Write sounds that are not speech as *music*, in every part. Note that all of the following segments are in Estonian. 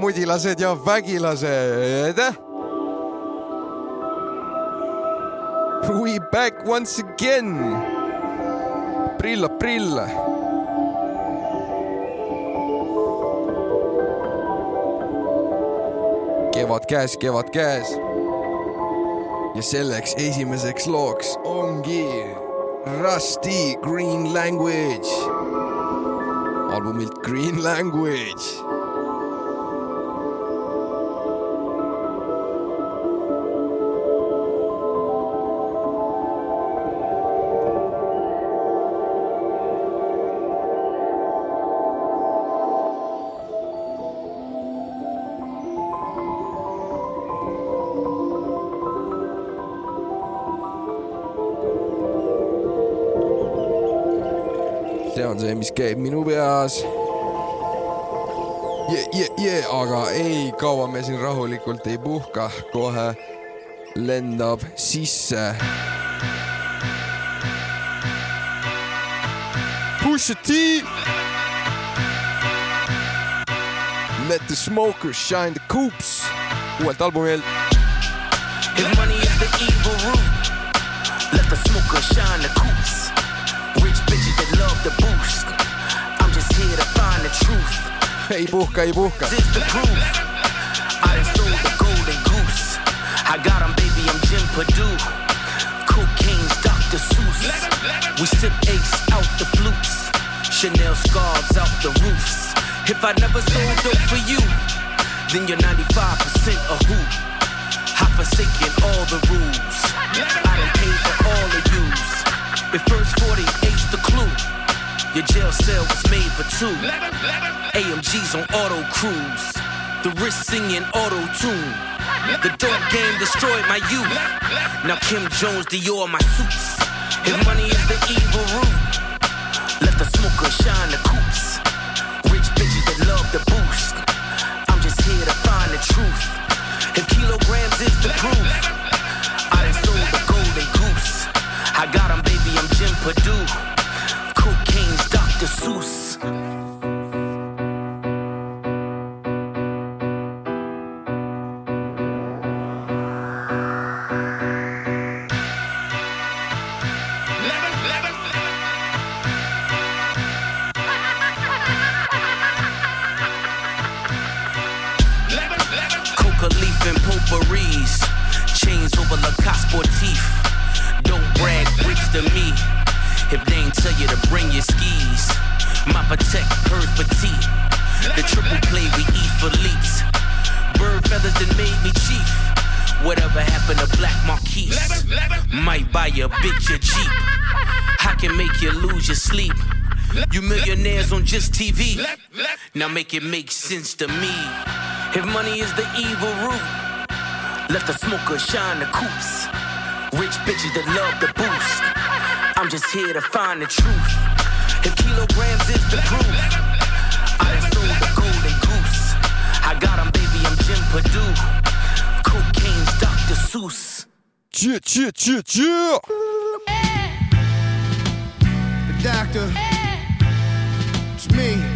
Mudilased ja vägilased. We back once again. aprill, aprill. kevad käes, kevad käes. ja selleks esimeseks looks ongi Rusty Green Language albumilt Green Language see, mis käib minu peas. Yeah, yeah, yeah, aga ei, kaua me siin rahulikult ei puhka, kohe lendab sisse. Pusha T. Let the smokers shine the coops uuelt albumilt. If money is the evil root, let the smokers shine the coops. The boost. I'm just here to find the truth. Ei puhka, ei puhka. This the proof. I done sold the golden goose. I got him, baby, I'm Jim Purdue. Cocaine's Dr. Seuss. We sip ace out the flutes. Chanel scarves out the roofs. If I never sold dope for you, then you're 95% a who. I've forsaken all the rules. I done paid for all of yous. If first 48's the clue, your jail cell was made for two. AMG's on auto cruise, the wrist singing auto tune. The dope game destroyed my youth. Now Kim Jones, Dior, my suits. His money is the evil root, let the smoker shine the coops. Rich bitches that love the boost. I'm just here to find the truth. If kilograms is the proof, I done sold the golden goose. I got him, baby, I'm Jim Purdue. Make it make sense to me. If money is the evil root, let the smoker shine the coops. Rich bitches that love the boost. I'm just here to find the truth. If kilograms is the proof, I done sold the golden goose. I got him, baby, I'm Jim Purdue. Cocaine's Dr. Seuss. Yeah, yeah, yeah, yeah. The doctor. Eh. It's me.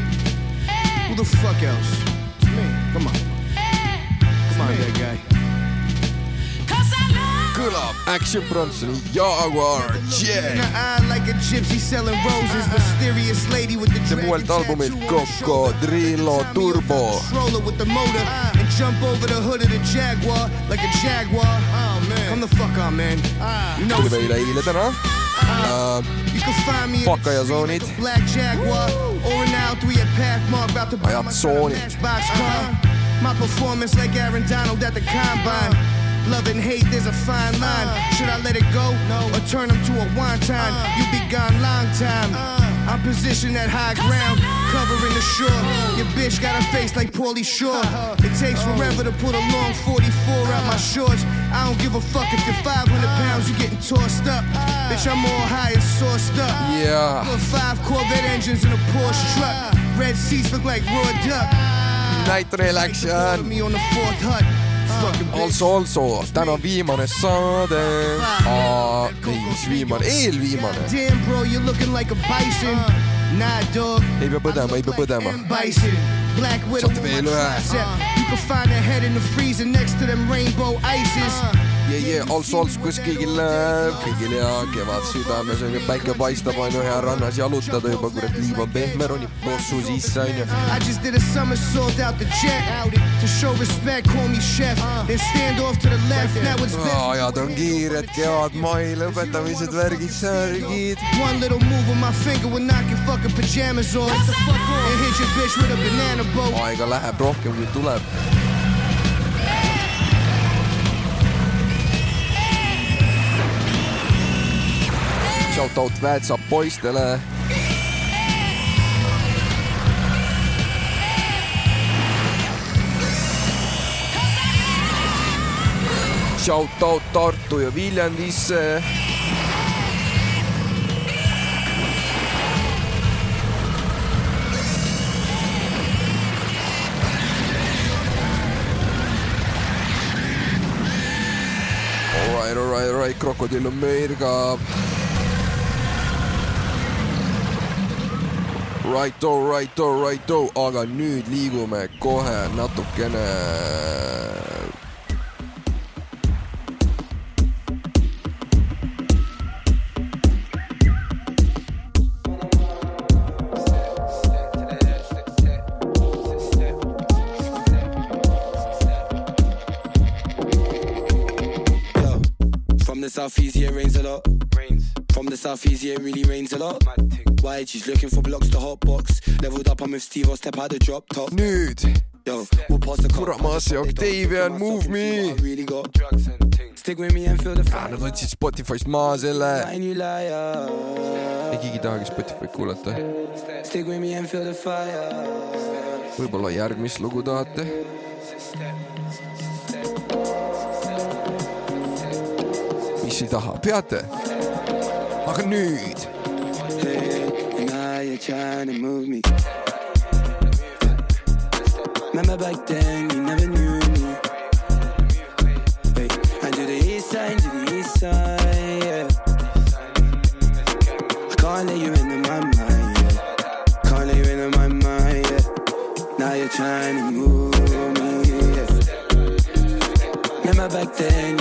Who the fuck else? It's me. Come on. Come on, that guy. Kõlab Action Bronsoni Jaguar J. see muuelt albumilt Cocodrilo Turbo. Jump over the hood of the Jaguar like a Jaguar. Oh man. Come the fuck on, man. Ah. You know, uh, Pakkaj a zónit. Olyan szóni. My performance like Aaron Donald at the combine. Love and hate, there's a fine line. Should I let it go or turn them to a one time? You be gone long time. I'm positioned at high ground, covering the shore. Your bitch got a face like Paulie Shore. It takes forever to put a long 44 out my shorts. I don't give a fuck if you're 500 pounds, you're getting tossed up. Bitch, I'm all high and sauced up. Yeah. Put five Corvette engines in a Porsche truck. Red seats look like raw duck. Night Relaxation Me on the fourth hut. Fucking bitch. Also, also, täna viimane saade uh, ei, mis viimane, eelviimane Damn, bro, you're looking like a bison. Nah, dog. ei pea põdema, ei pea põdema M. Bison. Black widow Saate veel ühe. You can find her head in the freezer next to them rainbow ices. yeah, yeah, all souls, kus kõigil, hea kevad südames onju, päike paistab onju, hea rannas jalutada juba, kurat, liiv on pehme, ronib possu sisse onju. I just did a somersault out the jet to show respect, call me chef, then stand off to the left. Now it's ajad on kiired, kevad, mai, lõpetamised, värgid, särgid. One little move with my finger will knock your fucking pajamas off and hit your bitch with a banana boat. aega läheb rohkem kui tuleb shout out Väätsa poistele. Shout out Tartu ja Viljandisse. Alright, alright, alright, krokodill on möirgab Righto, righto, righto, aga nüüd liigume kohe natukene From the southeast, yeah, it rains a lot. Rains. From the southeast, yeah, it really rains a lot. Why she's looking for blocks to hot box. Leveled up, I'm with Steve, I'll step out the drop top. nüüd Yo, we'll pass the kurat, Maas ja Octavian, Move Me. I really got drugs and things. Stick with me and feel the Ah, fire. Nad võtsid Spotify'st maha selle, ei keegi ei tahagi Spotify'd kuulata. Stick with me and feel the fire. võib-olla järgmist lugu tahate? mis ei taha, peate? aga nüüd Hey, and now you're trying to move me. Remember back then, you never knew me. Hey, and to the east side, to the east side, yeah. I can't let you into my mind, yeah. Can't let you into my mind, yeah. Now you're trying to move me, yeah. Remember back then,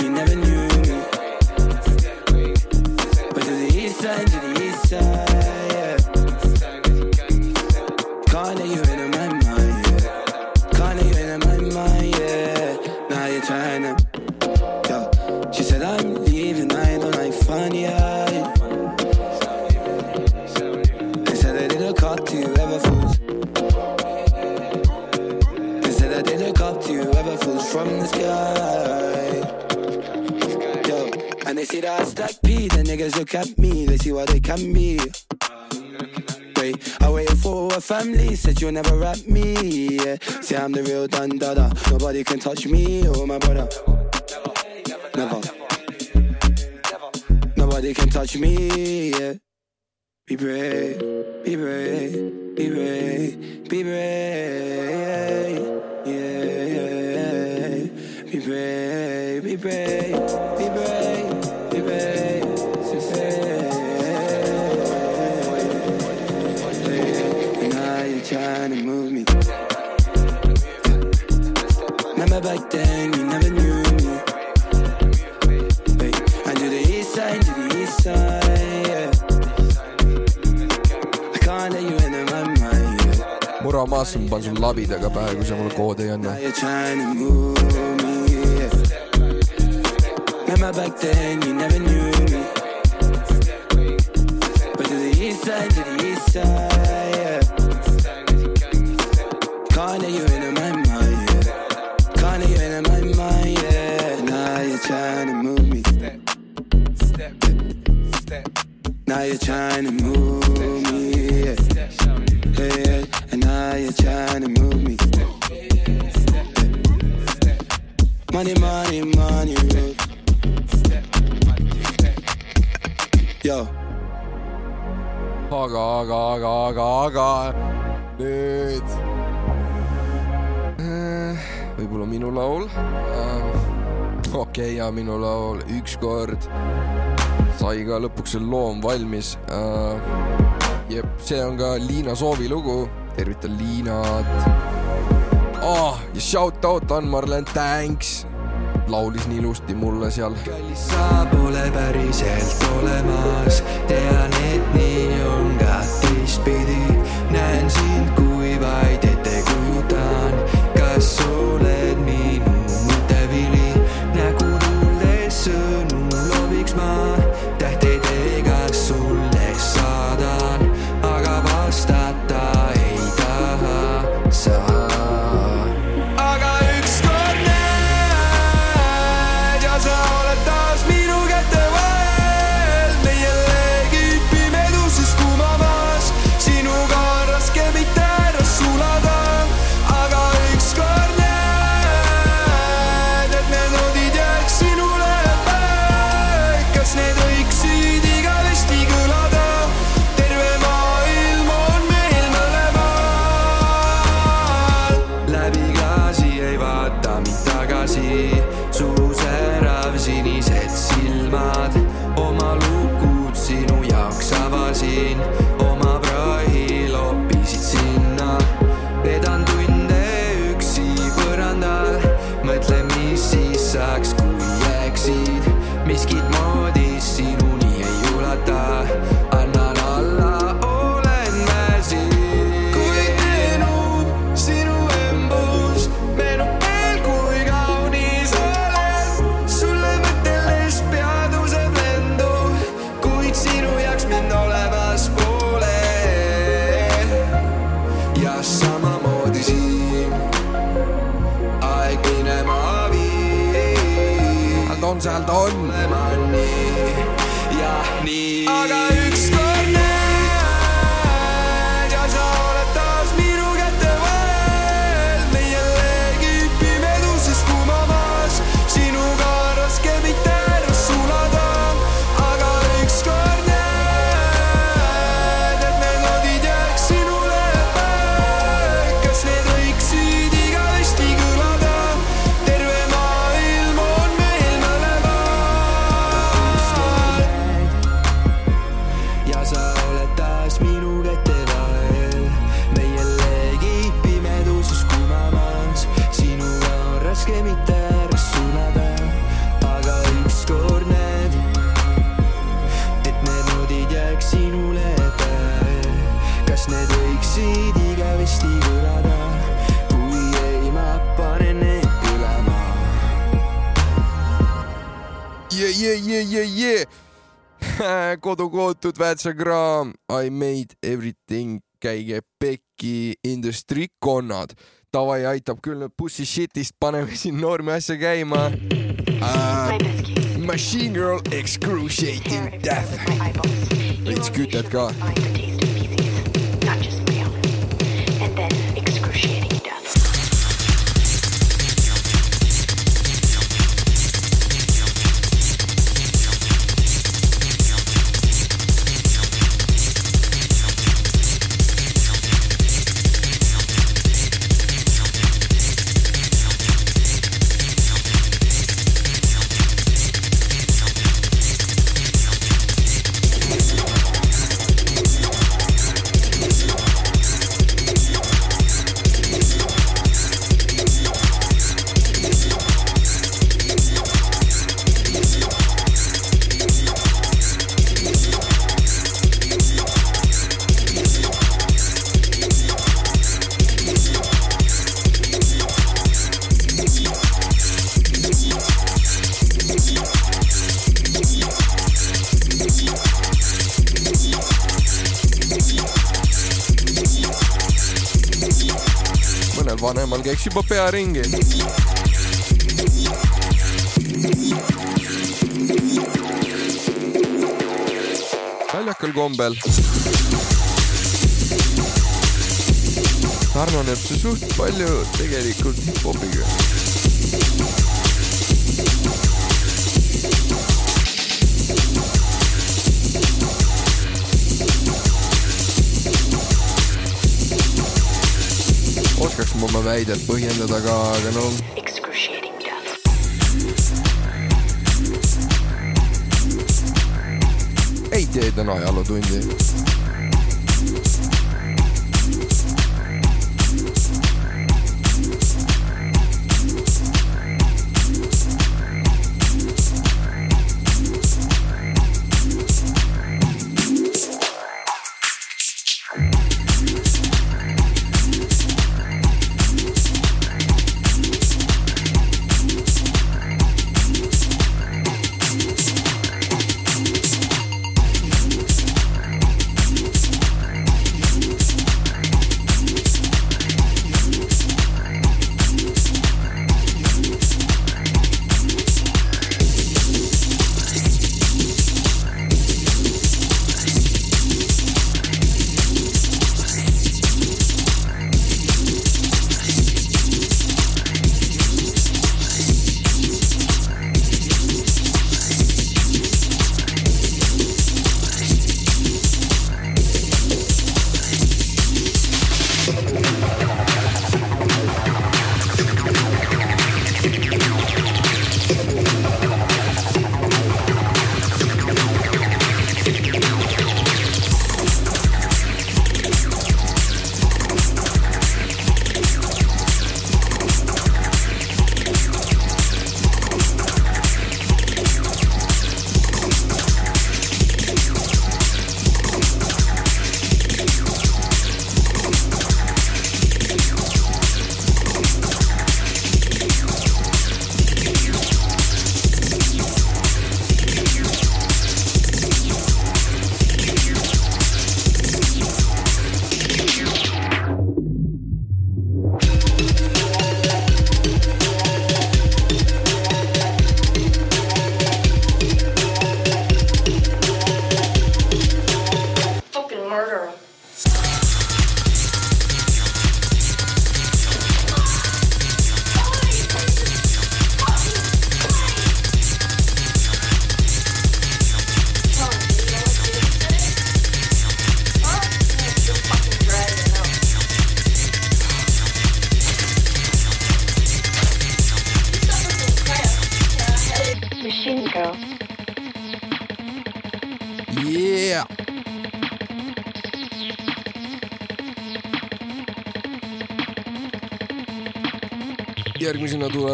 can be. Wait, I waited for a family, said you'll never rap me. Yeah. See, I'm the real dun dada. Nobody can touch me or my brother. Never. Nobody can touch me. Yeah. Be brave, be brave, be brave, be brave. Yeah, yeah. Be brave, be brave, be brave, ma panen sul labidaga pähe, kui sa mulle koodi ei anna. Remember back then, you never knew käia minu laul ükskord. sai ka lõpuks see loom valmis äh,. jep, see on ka Liina Soovi lugu, tervitan Liinat. Ah, ja shout out Ann-Marlen, thanks laulis nii ilusti mulle seal. kallis sa pole päriselt olemas, tean, et nii on ka teistpidi. näen sind kui vaid ettekujutus Morgen. kodukohtud väetsakraam, I made everything, käige pekki, industrikonnad. Davai, aitab küll nüüd pussy shit'ist, paneme *laughs* siin noorme asja käima uh,. Machine Girl Excruciating Death. veits kütet ka și Băpea Renghe. Väljakul kombel sarnaneb see suht palju tegelikult hip-hopiga oma väidet põhjendada ka, aga no. ei tee täna ajalootundi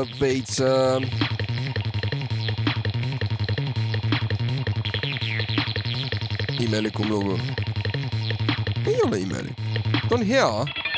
te weten. E-mail kommer nog. Hej alla e-mail. Den hier.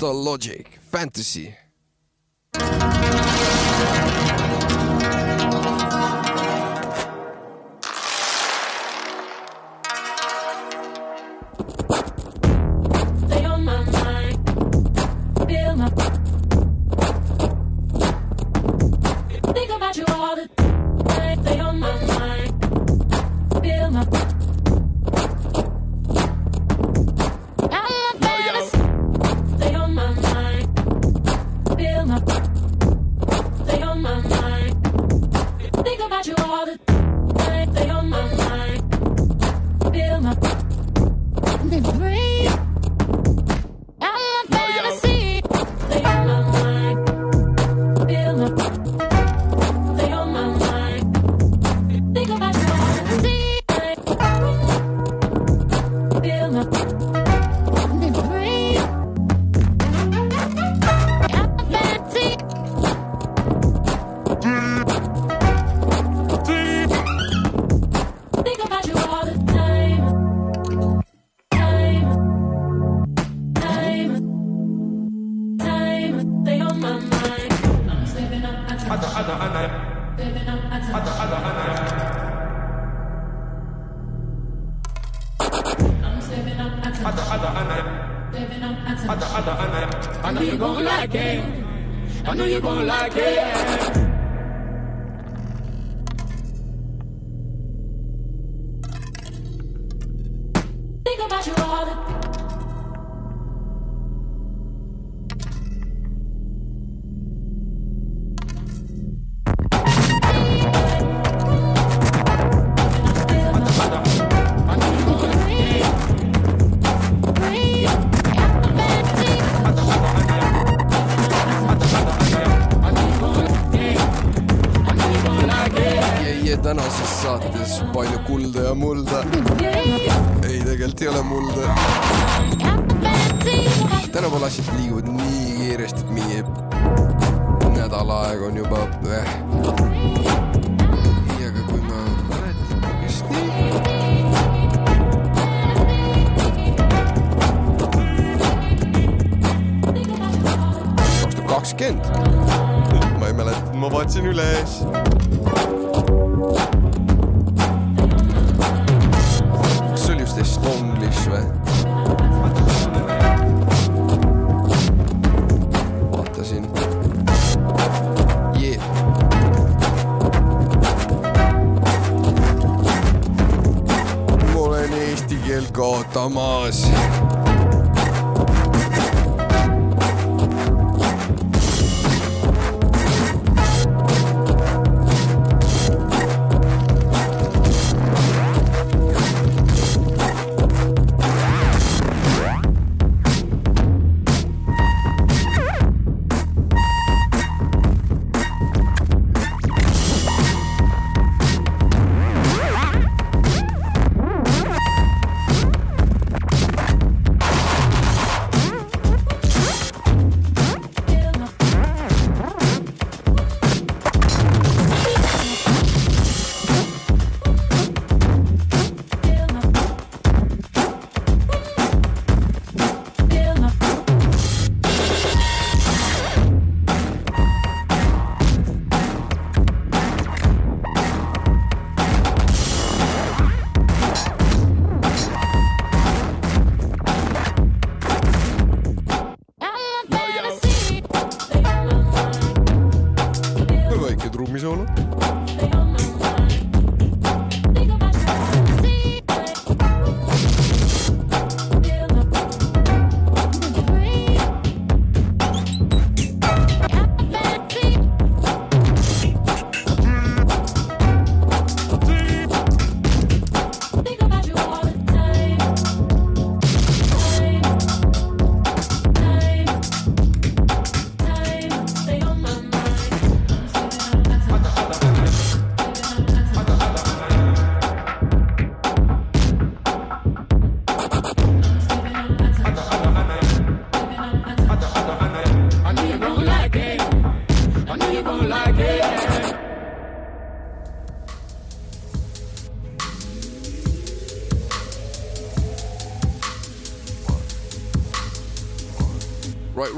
the logic, fantasy, tänases saates palju kulda ja mulda. ei, tegelikult ei ole mulda. tänapäeval asjad liiguvad nii kiiresti, et mingi nädal aega on juba eh.. nii, aga kui ma mäletan vist nii. kakskümmend. ma ei mäleta, ma vaatasin üle ees. Tomás.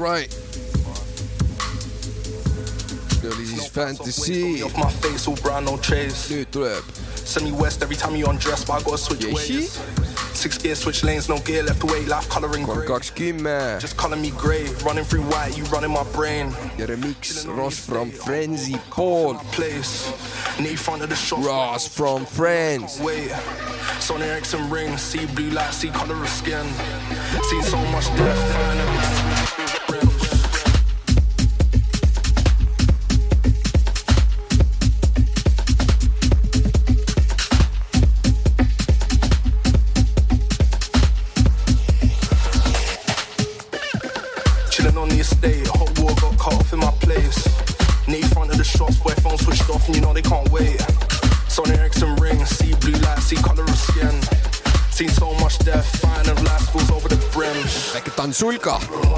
Right. oli siis Fantasy. Off my face, all brown, no trace. nüüd tuleb Send me west every time you undress, but I gotta switch Yeshi. ways. Six gear, switch lanes, no gear left away, life coloring grey. Just calling me grey, running through white, you running my brain. remix Ross from Frenzy Paul. Place, knee front of the shop. Ross from Friends. Wait, Sony Ericsson ring, see blue light, see color of skin. Seen so much death, on sulga?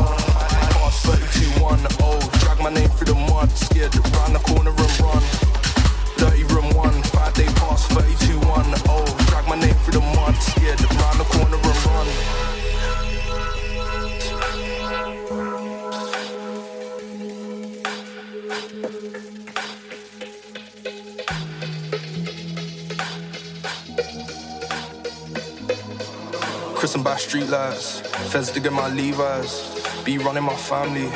Digging my Levi's. Be running my family,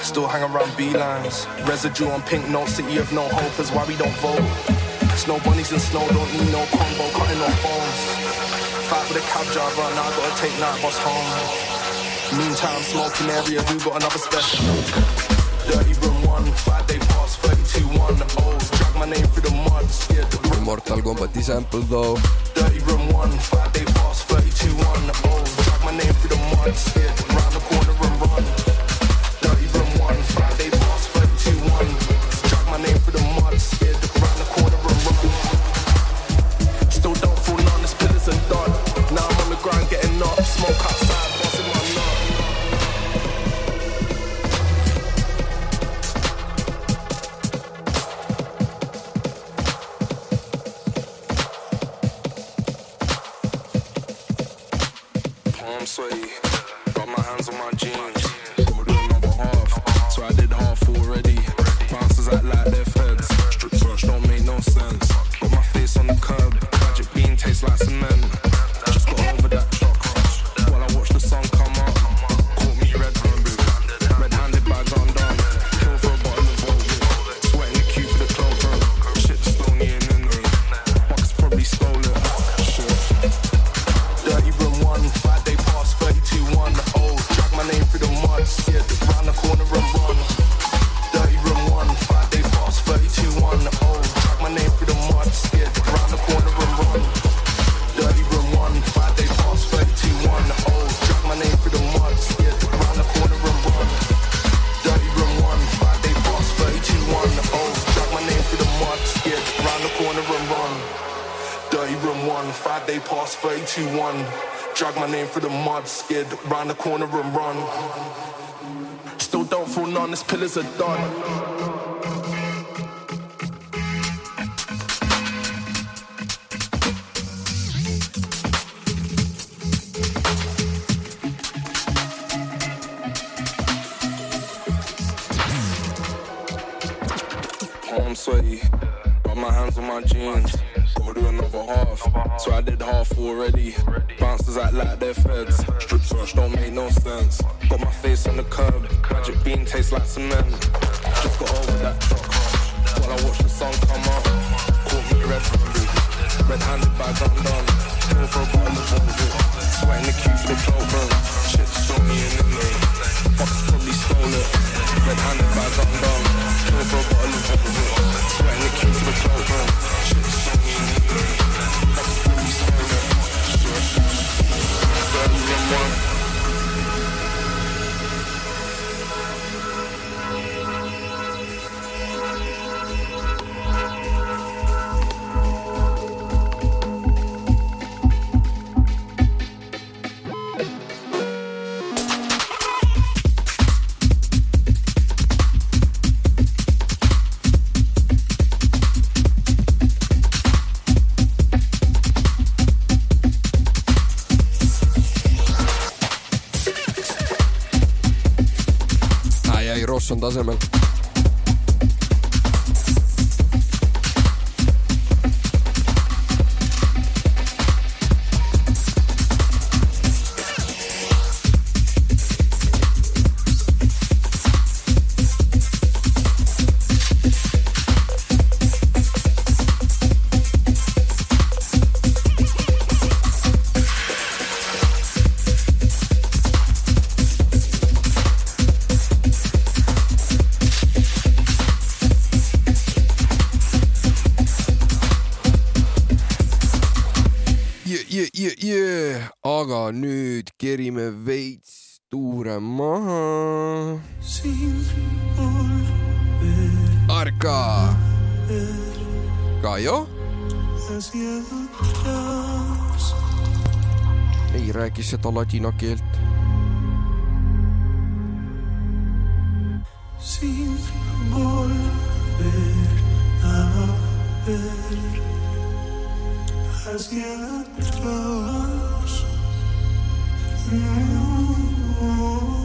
still hang around beelines. Residue on pink note, city of no hope is why we don't vote. Snow bunnies and snow don't need no combo, cutting off phones. Fight with a cab driver, now I gotta take night bus home. Meantime, smoking area, who got another special? Dirty room one, five day pass, 32 1 oh. Drag my name through the mud, scared the. Mortal Combati sample though. Dirty room one, five day pass, name for the months. Palm sweaty, got my hands on my jeans. Gotta do another half, so I did half already. Bouncers act like they're feds. Strip search don't make no sense. Pillars are done. Palm sweaty, got my hands on my jeans. Do another half, so I did half already. Bouncers act like they're feds. Strip search don't make no sense. Got my face on the curb, magic bean tastes like cement. Just got over that truck crash while I watch the sun come up. Caught me red-handed, red-handed bag undone. Kill for a bottle of Volvo, sweating the queue for the room. Shit stony and in there. Bucks probably stole it. Red-handed bag undone. Kill for a bottle of Volvo, sweating the queue for the room. Shit stony and in there. Bucks probably stole it. Shit. Ross on Rosson tasemella. Kerime veits tuure maha. Arka. Kajo. ei räägi seda ladina keelt. Mm-hmm.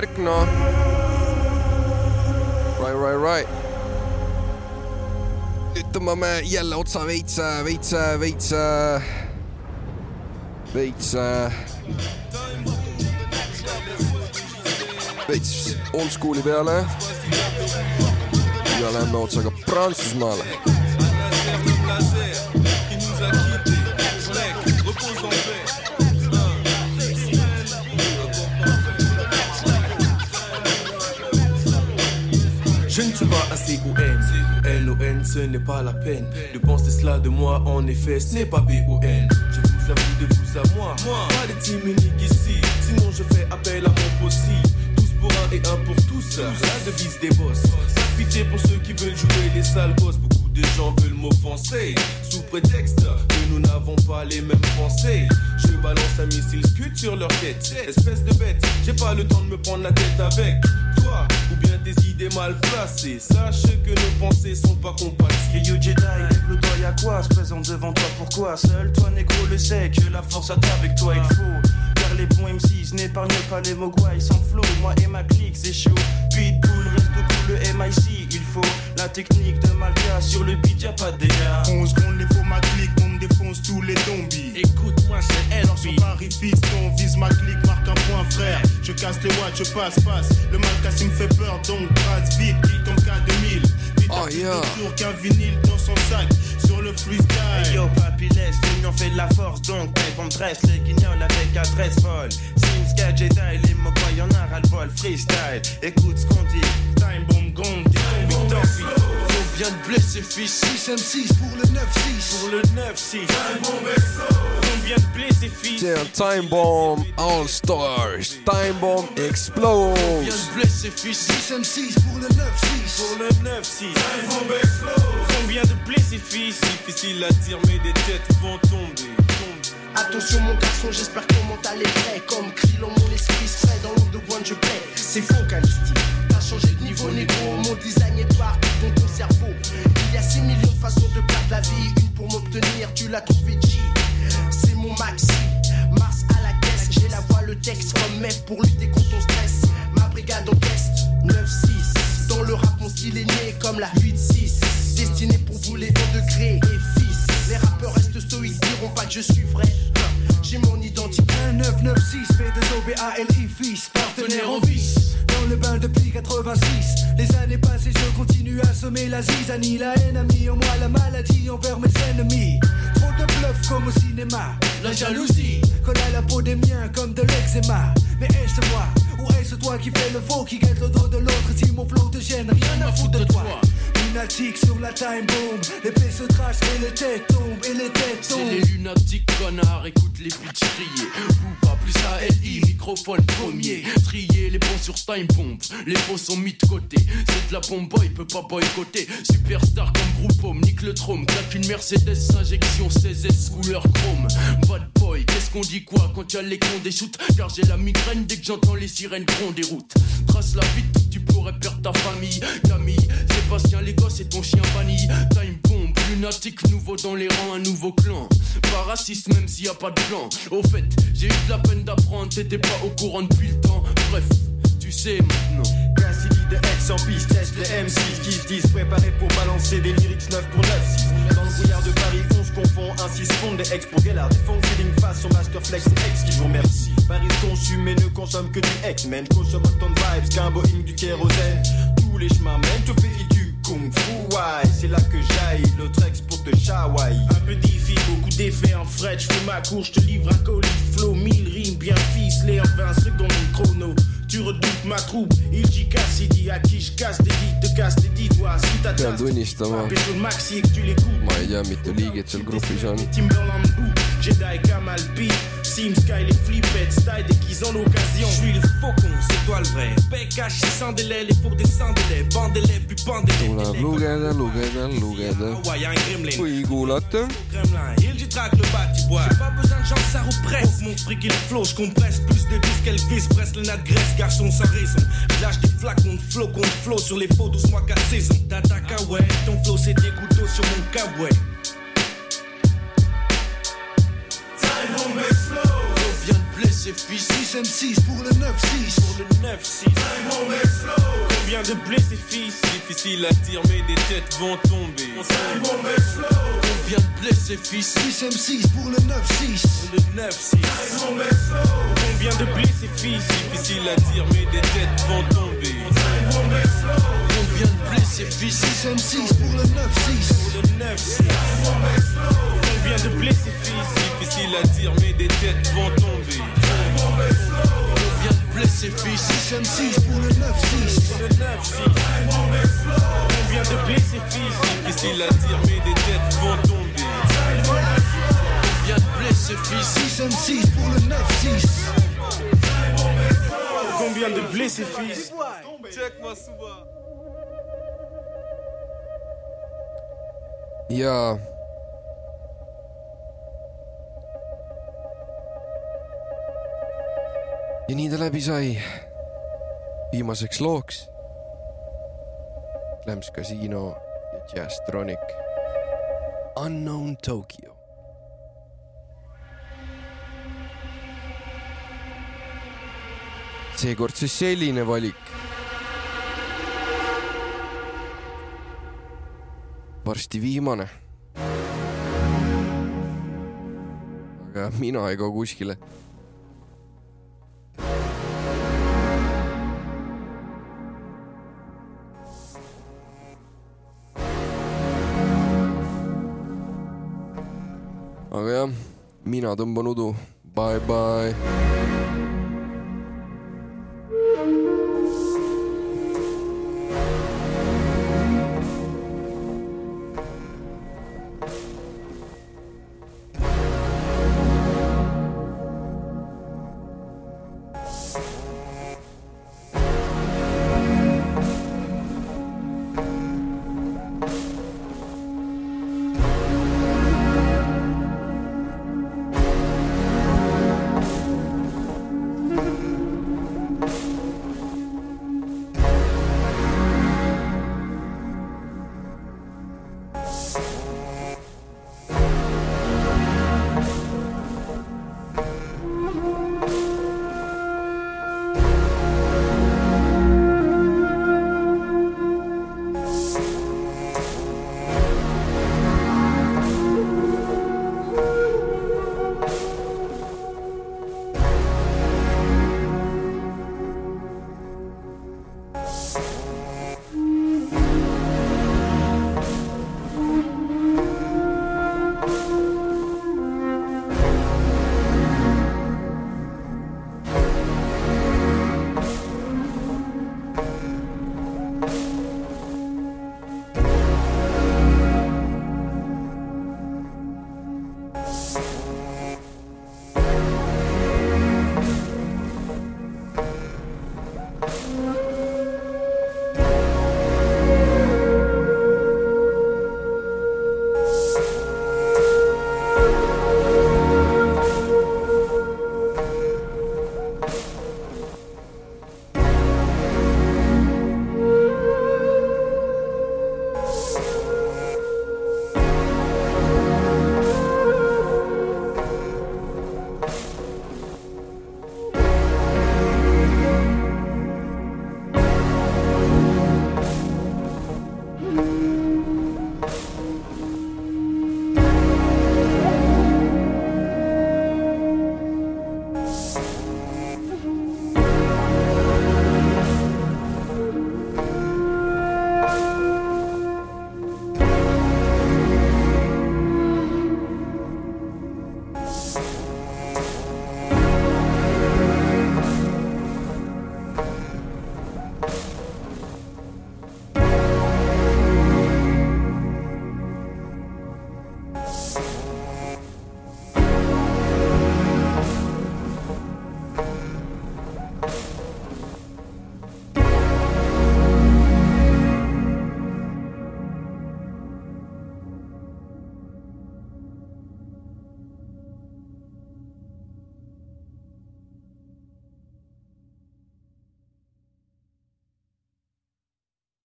Tiimvärk noh. Right, right, right. nüüd tõmbame jälle otsa veits, veits, veits, veits, veits oldschool'i peale. ja lähme otsaga Prantsusmaale. Ne suis pas assez ou N. L ou N, ce n'est pas la peine de penser cela de moi. En effet, ce n'est pas B ou N. Je vous avoue de vous à moi. Pas de team unique ici. Sinon, je fais appel à mon possi. Tous pour un et un pour tous. La devise des boss. Pas pitié pour ceux qui veulent jouer les sales boss. Beaucoup de gens veulent m'offenser. Sous prétexte que nous n'avons pas les mêmes pensées. Je balance un missile scud sur leur tête. Espèce de bête, j'ai pas le temps de me prendre la tête avec Ou bien des idées mal placées. Sache que nos pensées sont pas compatibles. Yo Jedi, lève le doigt, y'a quoi Se présente devant toi, pourquoi? Seul toi, négro, le sait que la force attend avec toi, il faut. Car les bons MCs n'épargnent pas les mogwai sans flow. Moi et ma clique, c'est chaud. Pitbull, reste cou, le MIC, il faut. La technique de Malka sur le beat, y'a pas de dégâts. 11 secondes, les faux ma clique, défonce tous les zombies. Écoute-moi, c'est elle, Alors sur Paris, fiston, vise ma clique, marque un point frère. Je casse les watts, je passe, passe. Le mal cassé me fait peur, donc trace vite, qui comme K2000. Vite Oh, yeah. tour qu'un vinyle dans son sac. Sur le freestyle. Yo papy laisse, l'union fait de la force donc mec on dresse les guignols avec adresse folle Sims, Jedi, les moquois y'en a ras le bol freestyle Écoute ce qu'on dit Time bomb gong, t'es On vient de blesser fils. 6 M6 pour le 9-6 Pour le 9-6 Combien de blessés fils. Time Bomb All Stars, Time Bomb Explode. On vient de blesser fils. 6 M6 pour le 9-6 Pour le 9-6 Combien de blessés fils. Difficile à dire mais des têtes vont tomber. Attention mon garçon, j'espère que ton mental est prêt. Comme Krillon, mon esprit serait dans l'ombre de One je plais C'est faux Calisti, changé de niveau négro. Mon design est partout dans ton cerveau. Il y a 6 millions de façons de perdre la vie. Une pour m'obtenir, tu l'as trouvé G. C'est mon maxi, Mars à la caisse. J'ai la voix, le texte comme mec pour lutter contre ton stress. Ma brigade en test, 9-6 Dans le rap mon style est né comme la 8-6 Destiné pour brûler ton degré et fils. Les rappeurs restent stoïques, diront pas que je suis vrai. J'ai mon identité. 1996 B2OBALI fils. Partenaire en vice Le bain depuis 86 Les années passées je continue à semer la zizanie. La haine a mis en moi la maladie envers mes ennemis. Trop de bluff comme au cinéma. La jalousie colle à la peau des miens comme de l'eczéma. Mais est-ce moi ou est-ce toi qui fais le faux Qui guette le dos de l'autre? Si mon flow te gêne Rien à foutre de toi Lunatique sur la time bomb. L'épée se trace et les têtes tombent Et les têtes C'est tombent. les lunatiques connards, écoute les bitches crier. Booba plus ALI, microphone premier. Trier les bons sur time bomb, les faux sont mis de côté. C'est de la bombe boy, peut pas boycotter. Superstar comme groupe home, nique le trône. Claque une Mercedes injection 16S couleur chrome. Bad boy, qu'est-ce qu'on dit quoi quand tu as les cons des shoots? Car j'ai la migraine dès que j'entends les sirènes grondes des routes. Trace la vite, tu perdre ta famille. Camille, Sébastien, les gosses et ton chien banni. Time bomb, lunatique, nouveau dans les rangs, un nouveau clan. Pas raciste même s'il y a pas de plan. Au fait, j'ai eu de la peine d'apprendre, t'étais pas au courant depuis le temps. Bref, tu sais maintenant. Cassidy de X en piste, les M6 qui se disent préparés pour balancer des lyrics 9 pour 9-6. Dans le brouillard de Paris, confond, ainsi se des ex pour Gellard. Des fonds feeling face au Masterflex et ex qui vous remercie. Paris consume et ne consomme que du X-Men, consomme autant de vibes qu'un Boeing du kérosène. Tous les chemins mènent au pays du Kung Fu, ouais, c'est là que j'aille, l'autre ex Un peu diffi, beaucoup d'effets en fret, je fais ma cour, je te livre un colis flow, 1000 rimes bien ficelées en 20 secondes chrono. Tu redoutes ma troupe, il dit Cassidy, à qui je casse. Des dits, te casse des dits, doigts, si t'as pean tunnistama, Pêche le maxi et que tu l'écoutes. ma ei tea, mitu liiget seal grupis on. Timberland Jedi Kamal B Sim Sky les flippettes style déguisant l'occasion. Je suis le faucon c'est toi le vrai. Bec caché sans délai les fours des sans délai Bandez-les puis bandez-les lugeda. Ouais y'a un gremlin kui kuulata, Kremlin Il dit traque le bâti-bois J'ai pas besoin de gens ça represse Mon fric il flow je compresse plus de disques qu'elle vise Presse le nat graisse garçon sans raison. Lâche des flacons de flow contre flow sur les faux 12 mois 4 saisons T'attaques ah ouais Ton flow c'est des couteaux sur mon cabouet 6 M6 pour le 9-6 Pour le 9-6 Combien de blessés fils? Difficile à dire mais des têtes vont tomber. On vient de blesser fils? 6 M6 pour le 9-6 Le 9-6 Combien de blessés fils? Difficile à dire mais des têtes vont tomber. On vient de blesser fils? 6 M6 pour le 9-6 Le 9-6 Combien de blessés fils? Difficile à dire mais des têtes vont tomber On de blesser fils 6 M6 pour le 9-6 Le 9-6 Combien de blessés fils dire mais des têtes vont tomber On de blesser fils 6 M6 pour le 9-6 Combien de blessés fils ja ja nii ta läbi sai. viimaseks looks. Clams Casino ja Jazztronic. Unknown Tokyo. seekord siis selline valik. varsti viimane. aga mina ei kao kuskile. Mina tõmban udu. Bye bye.